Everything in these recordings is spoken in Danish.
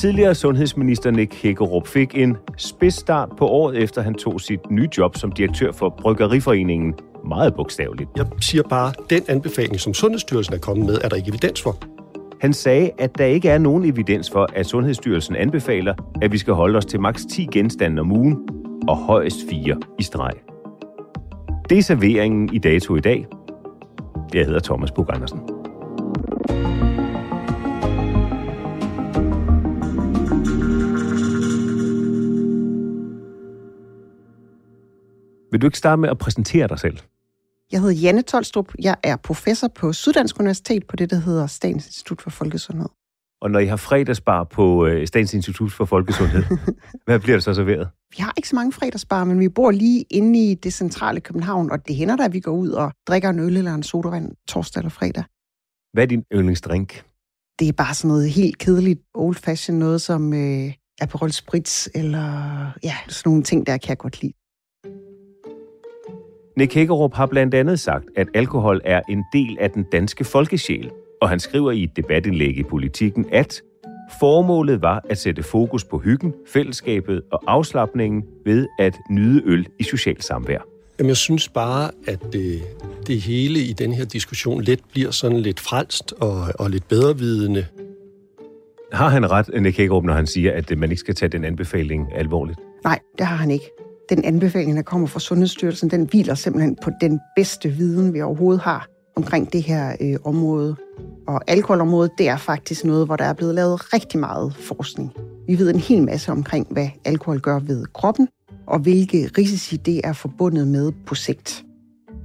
Tidligere sundhedsminister Nick Hækkerup fik en spidsstart på året efter han tog sit nye job som direktør for Bryggeriforeningen. Meget bogstaveligt. Jeg siger bare, den anbefaling, som Sundhedsstyrelsen er kommet med, er der ikke evidens for. Han sagde, at der ikke er nogen evidens for, at Sundhedsstyrelsen anbefaler, at vi skal holde os til maks 10 genstande om ugen og højst 4 i streg. Det er serveringen i dato i dag. Jeg hedder Thomas Bug Andersen. Vil du ikke starte med at præsentere dig selv? Jeg hedder Janne Tolstrup. Jeg er professor på Syddansk Universitet på det, der hedder Statens Institut for Folkesundhed. Og når I har fredagsbar på øh, Statens Institut for Folkesundhed, hvad bliver der så serveret? Vi har ikke så mange fredagsbar, men vi bor lige inde i det centrale København, og det hænder da, at vi går ud og drikker en øl eller en sodavand torsdag eller fredag. Hvad er din yndlingsdrink? Det er bare sådan noget helt kedeligt, old fashion, noget som øh, Aperol Spritz, eller ja, sådan nogle ting, der kan jeg godt lide. Nick Hækkerup har blandt andet sagt, at alkohol er en del af den danske folkesjæl, og han skriver i et debatindlæg i politikken, at formålet var at sætte fokus på hyggen, fællesskabet og afslappningen ved at nyde øl i socialt samvær. Jamen, jeg synes bare, at det, det hele i den her diskussion let bliver sådan lidt frelst og, og lidt bedrevidende. Har han ret, Nick Hækkerup, når han siger, at man ikke skal tage den anbefaling alvorligt? Nej, det har han ikke. Den anbefaling, der kommer fra Sundhedsstyrelsen, den hviler simpelthen på den bedste viden, vi overhovedet har omkring det her øh, område. Og alkoholområdet, det er faktisk noget, hvor der er blevet lavet rigtig meget forskning. Vi ved en hel masse omkring, hvad alkohol gør ved kroppen, og hvilke risici det er forbundet med på sigt.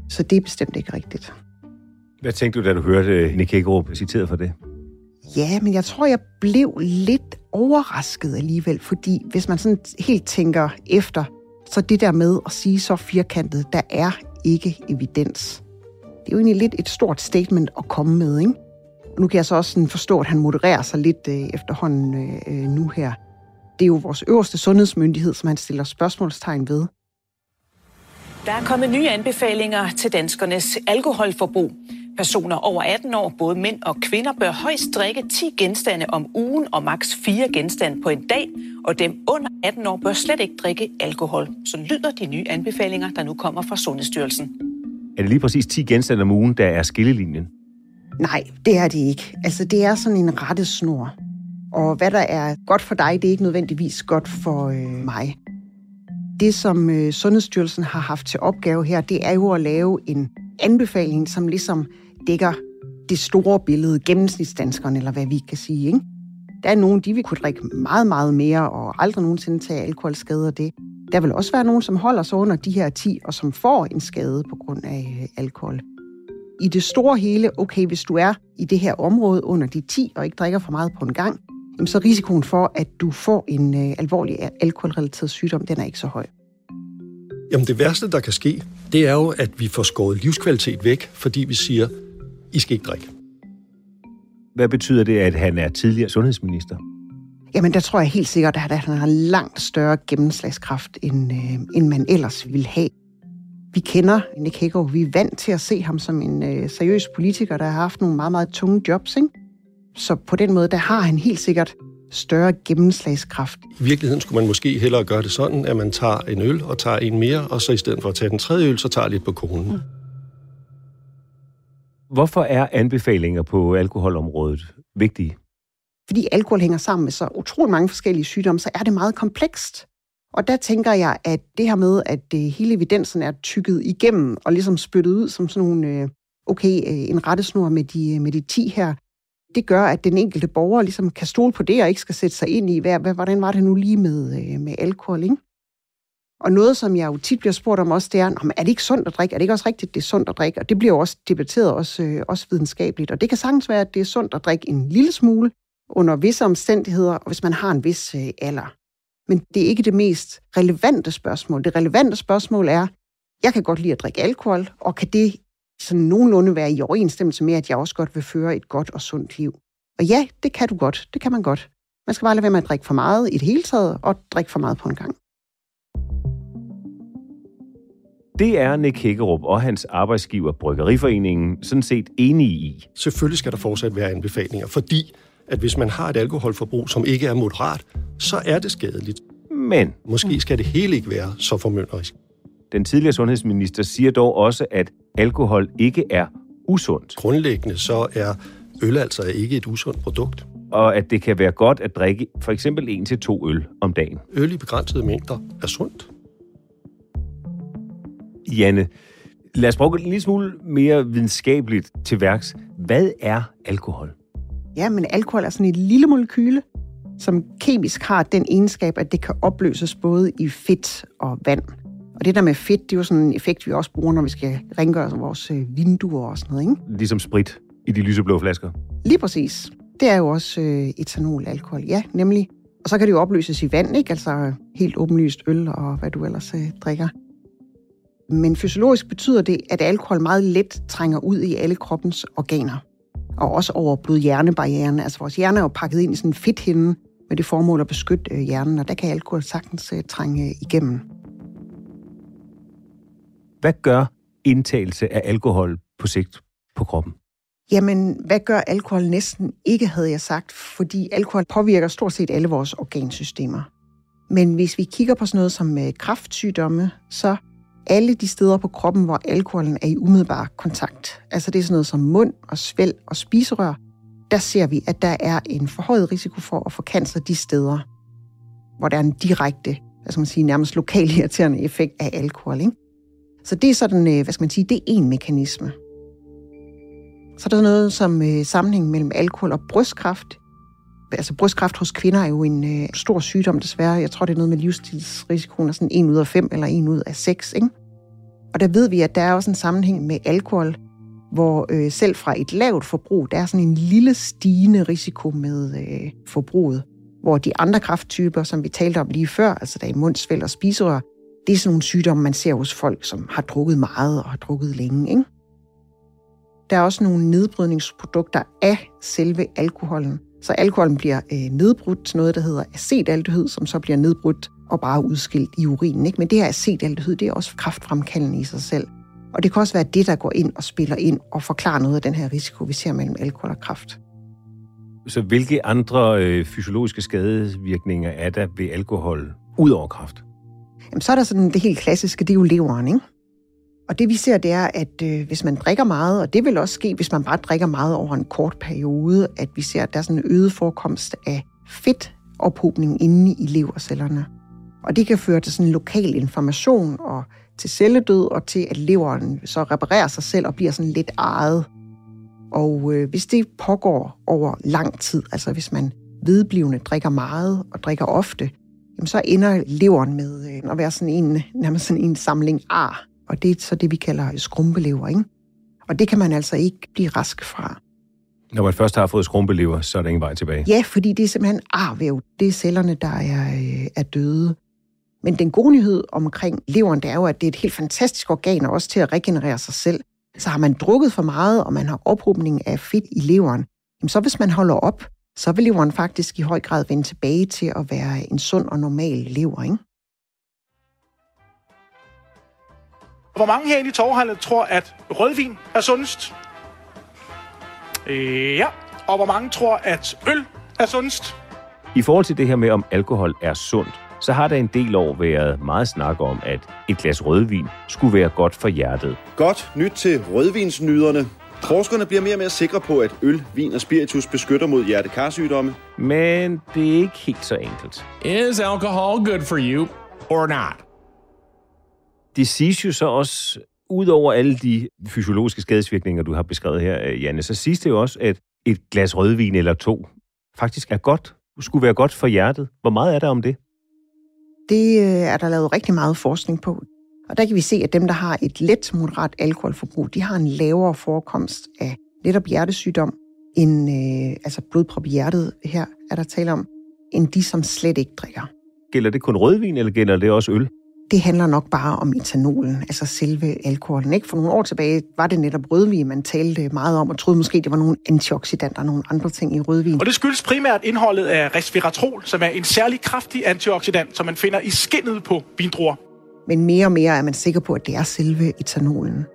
Så det er bestemt ikke rigtigt. Hvad tænkte du, da du hørte Nick Hækkerup citeret for det? Ja, men jeg tror, jeg blev lidt overrasket alligevel, fordi hvis man sådan helt tænker efter, så det der med at sige så firkantet, der er ikke evidens. Det er jo egentlig lidt et stort statement at komme med, ikke? Og nu kan jeg så også sådan forstå, at han modererer sig lidt øh, efterhånden øh, øh, nu her. Det er jo vores øverste sundhedsmyndighed, som han stiller spørgsmålstegn ved. Der er kommet nye anbefalinger til danskernes alkoholforbrug. Personer over 18 år, både mænd og kvinder, bør højst drikke 10 genstande om ugen og maks 4 genstande på en dag, og dem under 18 år bør slet ikke drikke alkohol. Så lyder de nye anbefalinger, der nu kommer fra Sundhedsstyrelsen. Er det lige præcis 10 genstande om ugen, der er skillelinjen? Nej, det er det ikke. Altså, det er sådan en rettesnor. Og hvad der er godt for dig, det er ikke nødvendigvis godt for øh, mig. Det, som øh, Sundhedsstyrelsen har haft til opgave her, det er jo at lave en anbefaling, som ligesom dækker det store billede, gennemsnitsdanskeren, eller hvad vi kan sige. Ikke? Der er nogen, de vil kunne drikke meget, meget mere, og aldrig nogensinde tage alkoholskader det. Der vil også være nogen, som holder sig under de her 10, og som får en skade på grund af øh, alkohol. I det store hele, okay, hvis du er i det her område under de 10, og ikke drikker for meget på en gang, så så risikoen for, at du får en øh, alvorlig alkoholrelateret sygdom, den er ikke så høj. Jamen det værste, der kan ske, det er jo, at vi får skåret livskvalitet væk, fordi vi siger, i skal ikke drikke. Hvad betyder det, at han er tidligere sundhedsminister? Jamen, der tror jeg helt sikkert, at han har langt større gennemslagskraft, end, øh, end man ellers ville have. Vi kender Nick Hækkerup. Vi er vant til at se ham som en øh, seriøs politiker, der har haft nogle meget, meget tunge jobs. Ikke? Så på den måde, der har han helt sikkert større gennemslagskraft. I virkeligheden skulle man måske hellere gøre det sådan, at man tager en øl og tager en mere, og så i stedet for at tage den tredje øl, så tager lidt på konen. Mm. Hvorfor er anbefalinger på alkoholområdet vigtige? Fordi alkohol hænger sammen med så utrolig mange forskellige sygdomme, så er det meget komplekst. Og der tænker jeg, at det her med, at det hele evidensen er tykket igennem og ligesom spyttet ud som sådan nogle, øh, okay, øh, en rettesnor med de, med de 10 her, det gør, at den enkelte borger ligesom kan stole på det og ikke skal sætte sig ind i, hvad, hvordan var det nu lige med, med alkohol, ikke? Og noget, som jeg jo tit bliver spurgt om også, det er, er det ikke sundt at drikke? Er det ikke også rigtigt, det er sundt at drikke? Og det bliver jo også debatteret også, øh, også videnskabeligt. Og det kan sagtens være, at det er sundt at drikke en lille smule under visse omstændigheder, og hvis man har en vis øh, alder. Men det er ikke det mest relevante spørgsmål. Det relevante spørgsmål er, jeg kan godt lide at drikke alkohol, og kan det sådan nogenlunde være i overensstemmelse med, at jeg også godt vil føre et godt og sundt liv? Og ja, det kan du godt. Det kan man godt. Man skal bare lade være med at drikke for meget i det hele taget, og drikke for meget på en gang. Det er Nick Hækkerup og hans arbejdsgiver Bryggeriforeningen sådan set enige i. Selvfølgelig skal der fortsat være anbefalinger, fordi at hvis man har et alkoholforbrug, som ikke er moderat, så er det skadeligt. Men... Måske skal det hele ikke være så formynderisk. Den tidligere sundhedsminister siger dog også, at alkohol ikke er usundt. Grundlæggende så er øl altså ikke et usundt produkt. Og at det kan være godt at drikke for eksempel en til to øl om dagen. Øl i begrænsede mængder er sundt. Janne, lad os bruge en lille smule mere videnskabeligt til værks. Hvad er alkohol? Ja, men alkohol er sådan et lille molekyle, som kemisk har den egenskab, at det kan opløses både i fedt og vand. Og det der med fedt, det er jo sådan en effekt, vi også bruger, når vi skal rengøre vores øh, vinduer og sådan noget, ikke? Ligesom sprit i de lyseblå flasker. Lige præcis. Det er jo også øh, etanol, alkohol, ja, nemlig. Og så kan det jo opløses i vand, ikke? Altså helt åbenlyst øl og hvad du ellers øh, drikker. Men fysiologisk betyder det, at alkohol meget let trænger ud i alle kroppens organer. Og også over blod-hjernebarrieren. Altså vores hjerne er jo pakket ind i sådan en fedthinde med det formål at beskytte øh, hjernen, og der kan alkohol sagtens uh, trænge igennem. Hvad gør indtagelse af alkohol på sigt på kroppen? Jamen, hvad gør alkohol næsten ikke, havde jeg sagt, fordi alkohol påvirker stort set alle vores organsystemer. Men hvis vi kigger på sådan noget som øh, kraftsygdomme, så alle de steder på kroppen, hvor alkoholen er i umiddelbar kontakt, altså det er sådan noget som mund og svælg og spiserør, der ser vi, at der er en forhøjet risiko for at få cancer de steder, hvor der er en direkte, hvad skal man sige, nærmest lokal irriterende effekt af alkohol. Ikke? Så det er sådan, øh, hvad skal man sige, det er en mekanisme. Så der er noget som øh, sammenhæng mellem alkohol og brystkræft. Altså brystkræft hos kvinder er jo en øh, stor sygdom desværre. Jeg tror, det er noget med livsstilsrisikoen er sådan 1 ud af 5 eller 1 ud af 6. Ikke? Og der ved vi, at der er også en sammenhæng med alkohol, hvor øh, selv fra et lavt forbrug, der er sådan en lille stigende risiko med øh, forbruget. Hvor de andre krafttyper, som vi talte om lige før, altså der er mundsvæld og spiserør, det er sådan nogle sygdomme, man ser hos folk, som har drukket meget og har drukket længe. Ikke? Der er også nogle nedbrydningsprodukter af selve alkoholen. Så alkoholen bliver øh, nedbrudt til noget, der hedder acetaldehyd, som så bliver nedbrudt og bare udskilt i urinen. Ikke? Men det her acetaldehyd, det er også kraftfremkaldende i sig selv. Og det kan også være det, der går ind og spiller ind og forklarer noget af den her risiko, vi ser mellem alkohol og kræft. Så hvilke andre øh, fysiologiske skadevirkninger er der ved alkohol ud over kræft? Jamen, så er der sådan det helt klassiske, det er jo leveren, ikke? Og det vi ser, det er, at øh, hvis man drikker meget, og det vil også ske, hvis man bare drikker meget over en kort periode, at vi ser, at der er sådan en øget forekomst af fedtophobning inde i levercellerne. Og det kan føre til sådan en lokal inflammation og til celledød og til, at leveren så reparerer sig selv og bliver sådan lidt ejet. Og øh, hvis det pågår over lang tid, altså hvis man vedblivende drikker meget og drikker ofte, jamen så ender leveren med øh, at være sådan en, nærmest sådan en samling ar. Og det er så det, vi kalder skrumpelever, ikke? Og det kan man altså ikke blive rask fra. Når man først har fået skrumpelever, så er der ingen vej tilbage. Ja, fordi det er simpelthen arvæv. Det er cellerne, der er, øh, er døde. Men den gode nyhed omkring leveren, det er jo, at det er et helt fantastisk organ, og også til at regenerere sig selv. Så har man drukket for meget, og man har ophobning af fedt i leveren, jamen så hvis man holder op, så vil leveren faktisk i høj grad vende tilbage til at være en sund og normal lever, ikke? Hvor mange herinde i Torvhallet tror, at rødvin er sundest? Ja. Og hvor mange tror, at øl er sundest? I forhold til det her med, om alkohol er sundt, så har der en del år været meget snak om, at et glas rødvin skulle være godt for hjertet. Godt nyt til rødvinsnyderne. Forskerne bliver mere og mere sikre på, at øl, vin og spiritus beskytter mod hjertekarsygdomme. Men det er ikke helt så enkelt. Is alcohol good for you or not? Det siges jo så også, ud over alle de fysiologiske skadesvirkninger, du har beskrevet her, øh, Janne, så siges det jo også, at et glas rødvin eller to faktisk er godt, skulle være godt for hjertet. Hvor meget er der om det? Det øh, er der lavet rigtig meget forskning på. Og der kan vi se, at dem, der har et let moderat alkoholforbrug, de har en lavere forekomst af netop hjertesygdom, end øh, altså blodprop i hjertet her er der tale om, end de, som slet ikke drikker. Gælder det kun rødvin, eller gælder det også øl? Det handler nok bare om etanolen, altså selve alkoholen. Ikke? For nogle år tilbage var det netop rødvin, man talte meget om, og troede måske, det var nogle antioxidanter og nogle andre ting i rødvin. Og det skyldes primært indholdet af resveratrol, som er en særlig kraftig antioxidant, som man finder i skinnet på vindruer. Men mere og mere er man sikker på, at det er selve etanolen.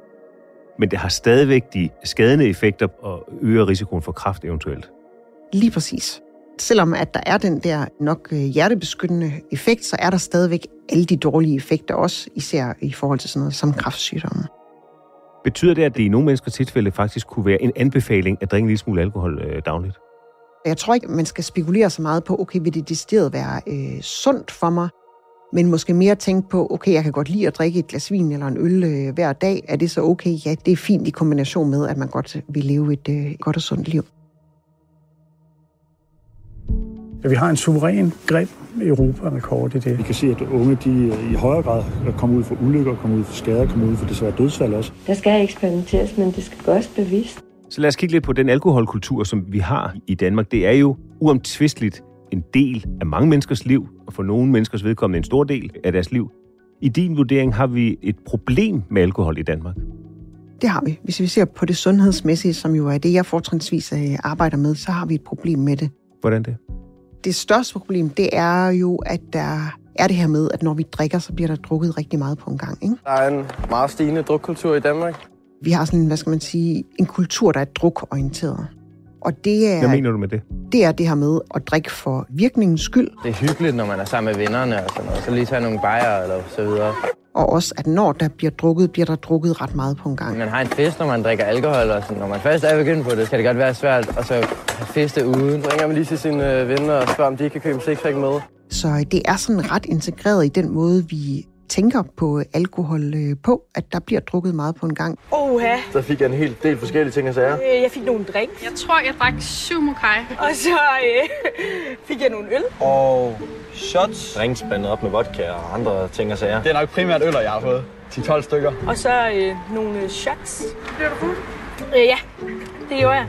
Men det har stadigvæk de skadende effekter og øger risikoen for kræft eventuelt. Lige præcis. Selvom at der er den der nok øh, hjertebeskyttende effekt, så er der stadigvæk alle de dårlige effekter også, især i forhold til sådan noget som kræftsygdomme. Betyder det, at det i nogle menneskers tilfælde faktisk kunne være en anbefaling at drikke en lille smule alkohol øh, dagligt? Jeg tror ikke, man skal spekulere så meget på, okay, vil det decideret være øh, sundt for mig? Men måske mere tænke på, okay, jeg kan godt lide at drikke et glas vin eller en øl øh, hver dag. Er det så okay? Ja, det er fint i kombination med, at man godt vil leve et øh, godt og sundt liv. Ja, vi har en suveræn grim Europa-rekord i det. Vi kan se, at unge de i højere grad kommer ud for ulykker, kommer ud for skader, kommer ud for desværre dødsfald også. Der skal eksperimenteres, men det skal gøres bevidst. Så lad os kigge lidt på den alkoholkultur, som vi har i Danmark. Det er jo uomtvisteligt en del af mange menneskers liv, og for nogle menneskers vedkommende en stor del af deres liv. I din vurdering har vi et problem med alkohol i Danmark? Det har vi. Hvis vi ser på det sundhedsmæssige, som jo er det, jeg fortrinsvis øh, arbejder med, så har vi et problem med det. Hvordan det? Det største problem, det er jo, at der er det her med, at når vi drikker, så bliver der drukket rigtig meget på en gang. Ikke? Der er en meget stigende drukkultur i Danmark. Vi har sådan, hvad skal man sige, en kultur, der er drukorienteret. Og det er, Hvad mener du med det? Det er det her med at drikke for virkningens skyld. Det er hyggeligt, når man er sammen med vennerne og sådan noget. Så lige tage nogle bajer eller så videre. Og også, at når der bliver drukket, bliver der drukket ret meget på en gang. Man har en fest, når man drikker alkohol, og sådan. når man først er begyndt på det, kan det godt være svært at så have feste uden. Så ringer man lige til sine øh, venner og spørger, om de kan købe en sixpack med. Så det er sådan ret integreret i den måde, vi tænker på alkohol øh, på, at der bliver drukket meget på en gang. Oha. Så fik jeg en hel del forskellige ting at sige. Øh, jeg fik nogle drink. Jeg tror, jeg drak syv mokai. Og så øh, fik jeg nogle øl. Og shots. Drinks blandet op med vodka og andre ting at sige. Det er nok primært øl, jeg har fået. 10-12 stykker. Og så øh, nogle shots. Bliver du fuld? Øh, ja, det gjorde jeg.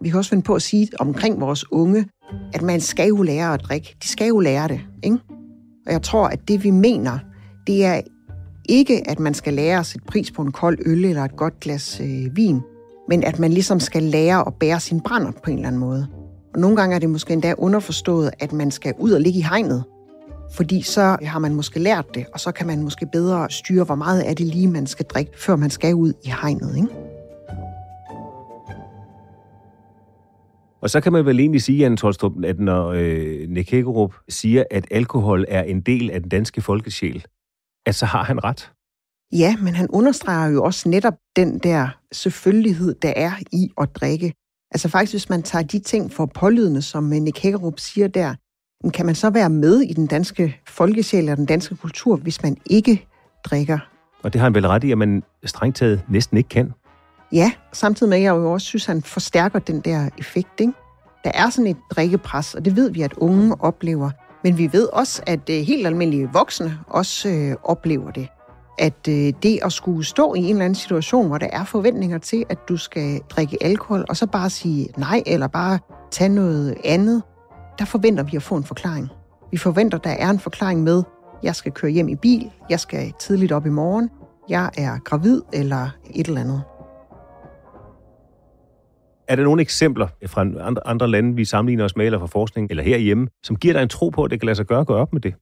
Vi kan også finde på at sige omkring vores unge, at man skal jo lære at drikke. De skal jo lære det, ikke? Og jeg tror, at det vi mener, det er ikke, at man skal lære at sætte pris på en kold øl eller et godt glas øh, vin, men at man ligesom skal lære at bære sin brænder på en eller anden måde. Og nogle gange er det måske endda underforstået, at man skal ud og ligge i hegnet, fordi så har man måske lært det, og så kan man måske bedre styre, hvor meget er det lige, man skal drikke, før man skal ud i hegnet, ikke? Og så kan man vel egentlig sige, Jan Tolstrup, at når øh, Nick Hækkerup siger, at alkohol er en del af den danske folkesjæl, at så har han ret. Ja, men han understreger jo også netop den der selvfølgelighed, der er i at drikke. Altså faktisk, hvis man tager de ting for pålydende, som Nick Hækkerup siger der, kan man så være med i den danske folkesjæl og den danske kultur, hvis man ikke drikker? Og det har han vel ret i, at man strengt taget næsten ikke kan. Ja, samtidig med, at jeg jo også synes, han forstærker den der effekt. Ikke? Der er sådan et drikkepres, og det ved vi, at unge oplever. Men vi ved også, at øh, helt almindelige voksne også øh, oplever det. at øh, det at skulle stå i en eller anden situation, hvor der er forventninger til, at du skal drikke alkohol, og så bare sige nej, eller bare tage noget andet, der forventer vi at få en forklaring. Vi forventer, at der er en forklaring med, jeg skal køre hjem i bil, jeg skal tidligt op i morgen, jeg er gravid eller et eller andet. Er der nogle eksempler fra andre, andre lande, vi sammenligner os med, eller fra forskning, eller herhjemme, som giver dig en tro på, at det kan lade sig gøre at gå op med det?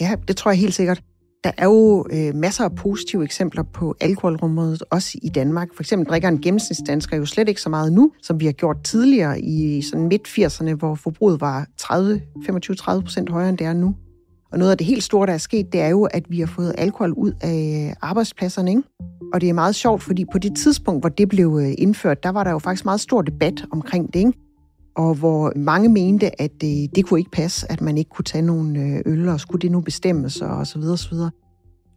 Ja, det tror jeg helt sikkert. Der er jo øh, masser af positive eksempler på alkoholområdet, også i Danmark. For eksempel drikker en gennemsnitsdansker jo slet ikke så meget nu, som vi har gjort tidligere i sådan midt-80'erne, hvor forbruget var 30, 25-30 procent højere, end det er nu. Og noget af det helt store, der er sket, det er jo, at vi har fået alkohol ud af arbejdspladserne. Ikke? Og det er meget sjovt, fordi på det tidspunkt, hvor det blev øh, indført, der var der jo faktisk meget stor debat omkring det. Ikke? Og hvor mange mente, at det, det kunne ikke passe, at man ikke kunne tage nogle øh, øl, og skulle det nu bestemmes, og så videre, så videre.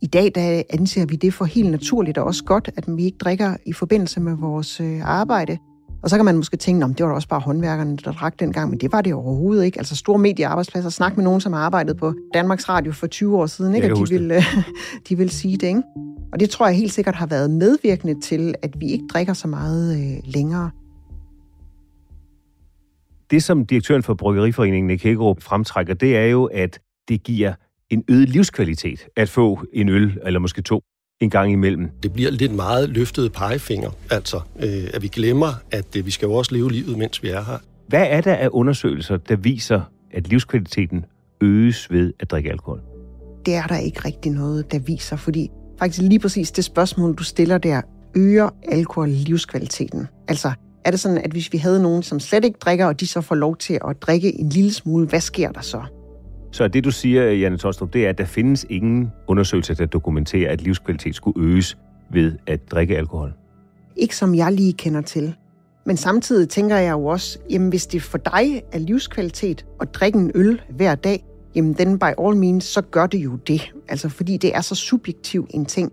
I dag der anser vi det for helt naturligt og også godt, at vi ikke drikker i forbindelse med vores arbejde. Og så kan man måske tænke, at det var da også bare håndværkerne, der drak dengang, men det var det overhovedet ikke. Altså store mediearbejdspladser. Snak med nogen, som har arbejdet på Danmarks Radio for 20 år siden, ikke? at de vil, de vil sige det. Ikke? Og det tror jeg helt sikkert har været medvirkende til, at vi ikke drikker så meget øh, længere. Det, som direktøren for Bryggeriforeningen, Nick Hækkerup, fremtrækker, det er jo, at det giver en øget livskvalitet at få en øl, eller måske to, en gang imellem. Det bliver lidt meget løftede pegefinger, altså øh, at vi glemmer, at øh, vi skal jo også leve livet, mens vi er her. Hvad er der af undersøgelser, der viser, at livskvaliteten øges ved at drikke alkohol? Det er der ikke rigtig noget, der viser, fordi faktisk lige præcis det spørgsmål, du stiller der, øger alkohol livskvaliteten? Altså, er det sådan, at hvis vi havde nogen, som slet ikke drikker, og de så får lov til at drikke en lille smule, hvad sker der så? Så det, du siger, Janne Tostrup, det er, at der findes ingen undersøgelser, der dokumenterer, at livskvalitet skulle øges ved at drikke alkohol? Ikke som jeg lige kender til. Men samtidig tænker jeg jo også, jamen hvis det for dig er livskvalitet at drikke en øl hver dag, jamen den by all means, så gør det jo det. Altså fordi det er så subjektiv en ting.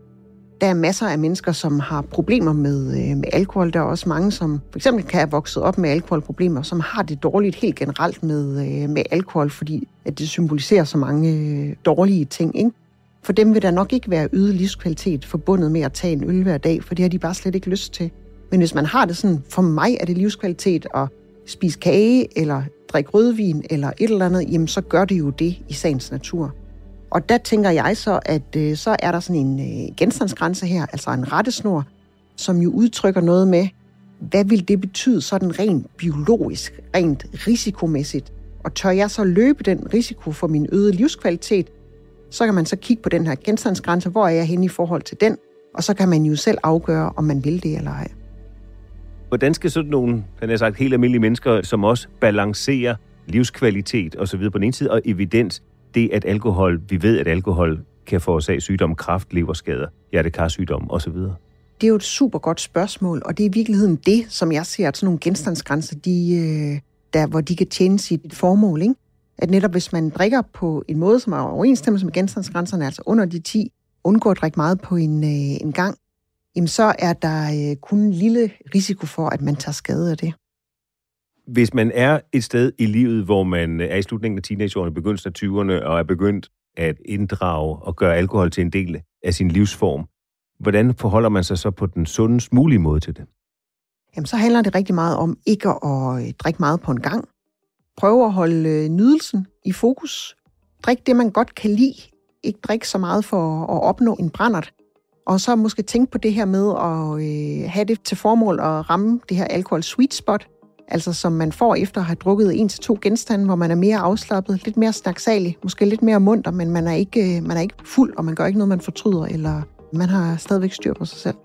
Der er masser af mennesker, som har problemer med, øh, med alkohol. Der er også mange, som for eksempel kan have vokset op med alkoholproblemer, som har det dårligt helt generelt med, øh, med alkohol, fordi at det symboliserer så mange øh, dårlige ting. Ikke? For dem vil der nok ikke være ydet livskvalitet forbundet med at tage en øl hver dag, for det har de bare slet ikke lyst til. Men hvis man har det sådan, for mig er det livskvalitet at spise kage, eller drikke rødvin, eller et eller andet, jamen så gør det jo det i sagens natur. Og der tænker jeg så, at øh, så er der sådan en øh, genstandsgrænse her, altså en rettesnor, som jo udtrykker noget med, hvad vil det betyde sådan rent biologisk, rent risikomæssigt? Og tør jeg så løbe den risiko for min øgede livskvalitet, så kan man så kigge på den her genstandsgrænse, hvor er jeg henne i forhold til den, og så kan man jo selv afgøre, om man vil det eller ej. Hvordan skal sådan nogle, han er sagt, helt almindelige mennesker, som også balancerer livskvalitet og så videre på den ene side, og evidens, det at alkohol, vi ved, at alkohol kan forårsage sygdom, kraft, leverskader, hjertekarsygdom osv.? Det er jo et super godt spørgsmål, og det er i virkeligheden det, som jeg ser, at sådan nogle genstandsgrænser, de, øh, der, hvor de kan tjene sit formål. Ikke? At netop hvis man drikker på en måde, som er overensstemmelse med genstandsgrænserne, altså under de 10, undgår at drikke meget på en, øh, en gang, jamen så er der øh, kun en lille risiko for, at man tager skade af det. Hvis man er et sted i livet, hvor man øh, er i slutningen af teenageårene, begyndelsen af 20'erne, og er begyndt at inddrage og gøre alkohol til en del af sin livsform, hvordan forholder man sig så på den sundest mulige måde til det? Jamen, så handler det rigtig meget om ikke at øh, drikke meget på en gang. Prøve at holde øh, nydelsen i fokus. Drik det, man godt kan lide. Ikke drikke så meget for at opnå en brændert. Og så måske tænke på det her med at øh, have det til formål at ramme det her alkohol sweet spot, altså som man får efter at have drukket en til to genstande, hvor man er mere afslappet, lidt mere snaksalig, måske lidt mere munter, men man er ikke, øh, man er ikke fuld, og man gør ikke noget, man fortryder, eller man har stadigvæk styr på sig selv.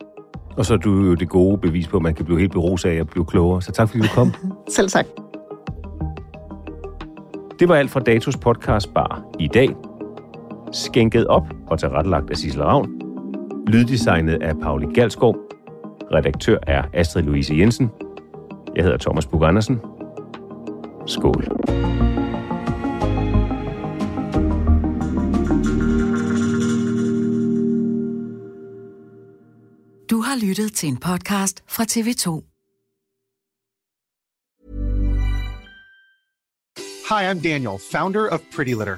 Og så er du jo det gode bevis på, at man kan blive helt beruset af at blive klogere. Så tak fordi du kom. selv tak. Det var alt fra Datos podcast bar i dag. Skænket op og tilrettelagt af Sissel Ravn. Lyddesignet af Pauli Galskov. Redaktør er Astrid Louise Jensen. Jeg hedder Thomas Bug Andersen. Skål. Du har lyttet til en podcast fra TV2. Hi, I'm Daniel, founder of Pretty Litter.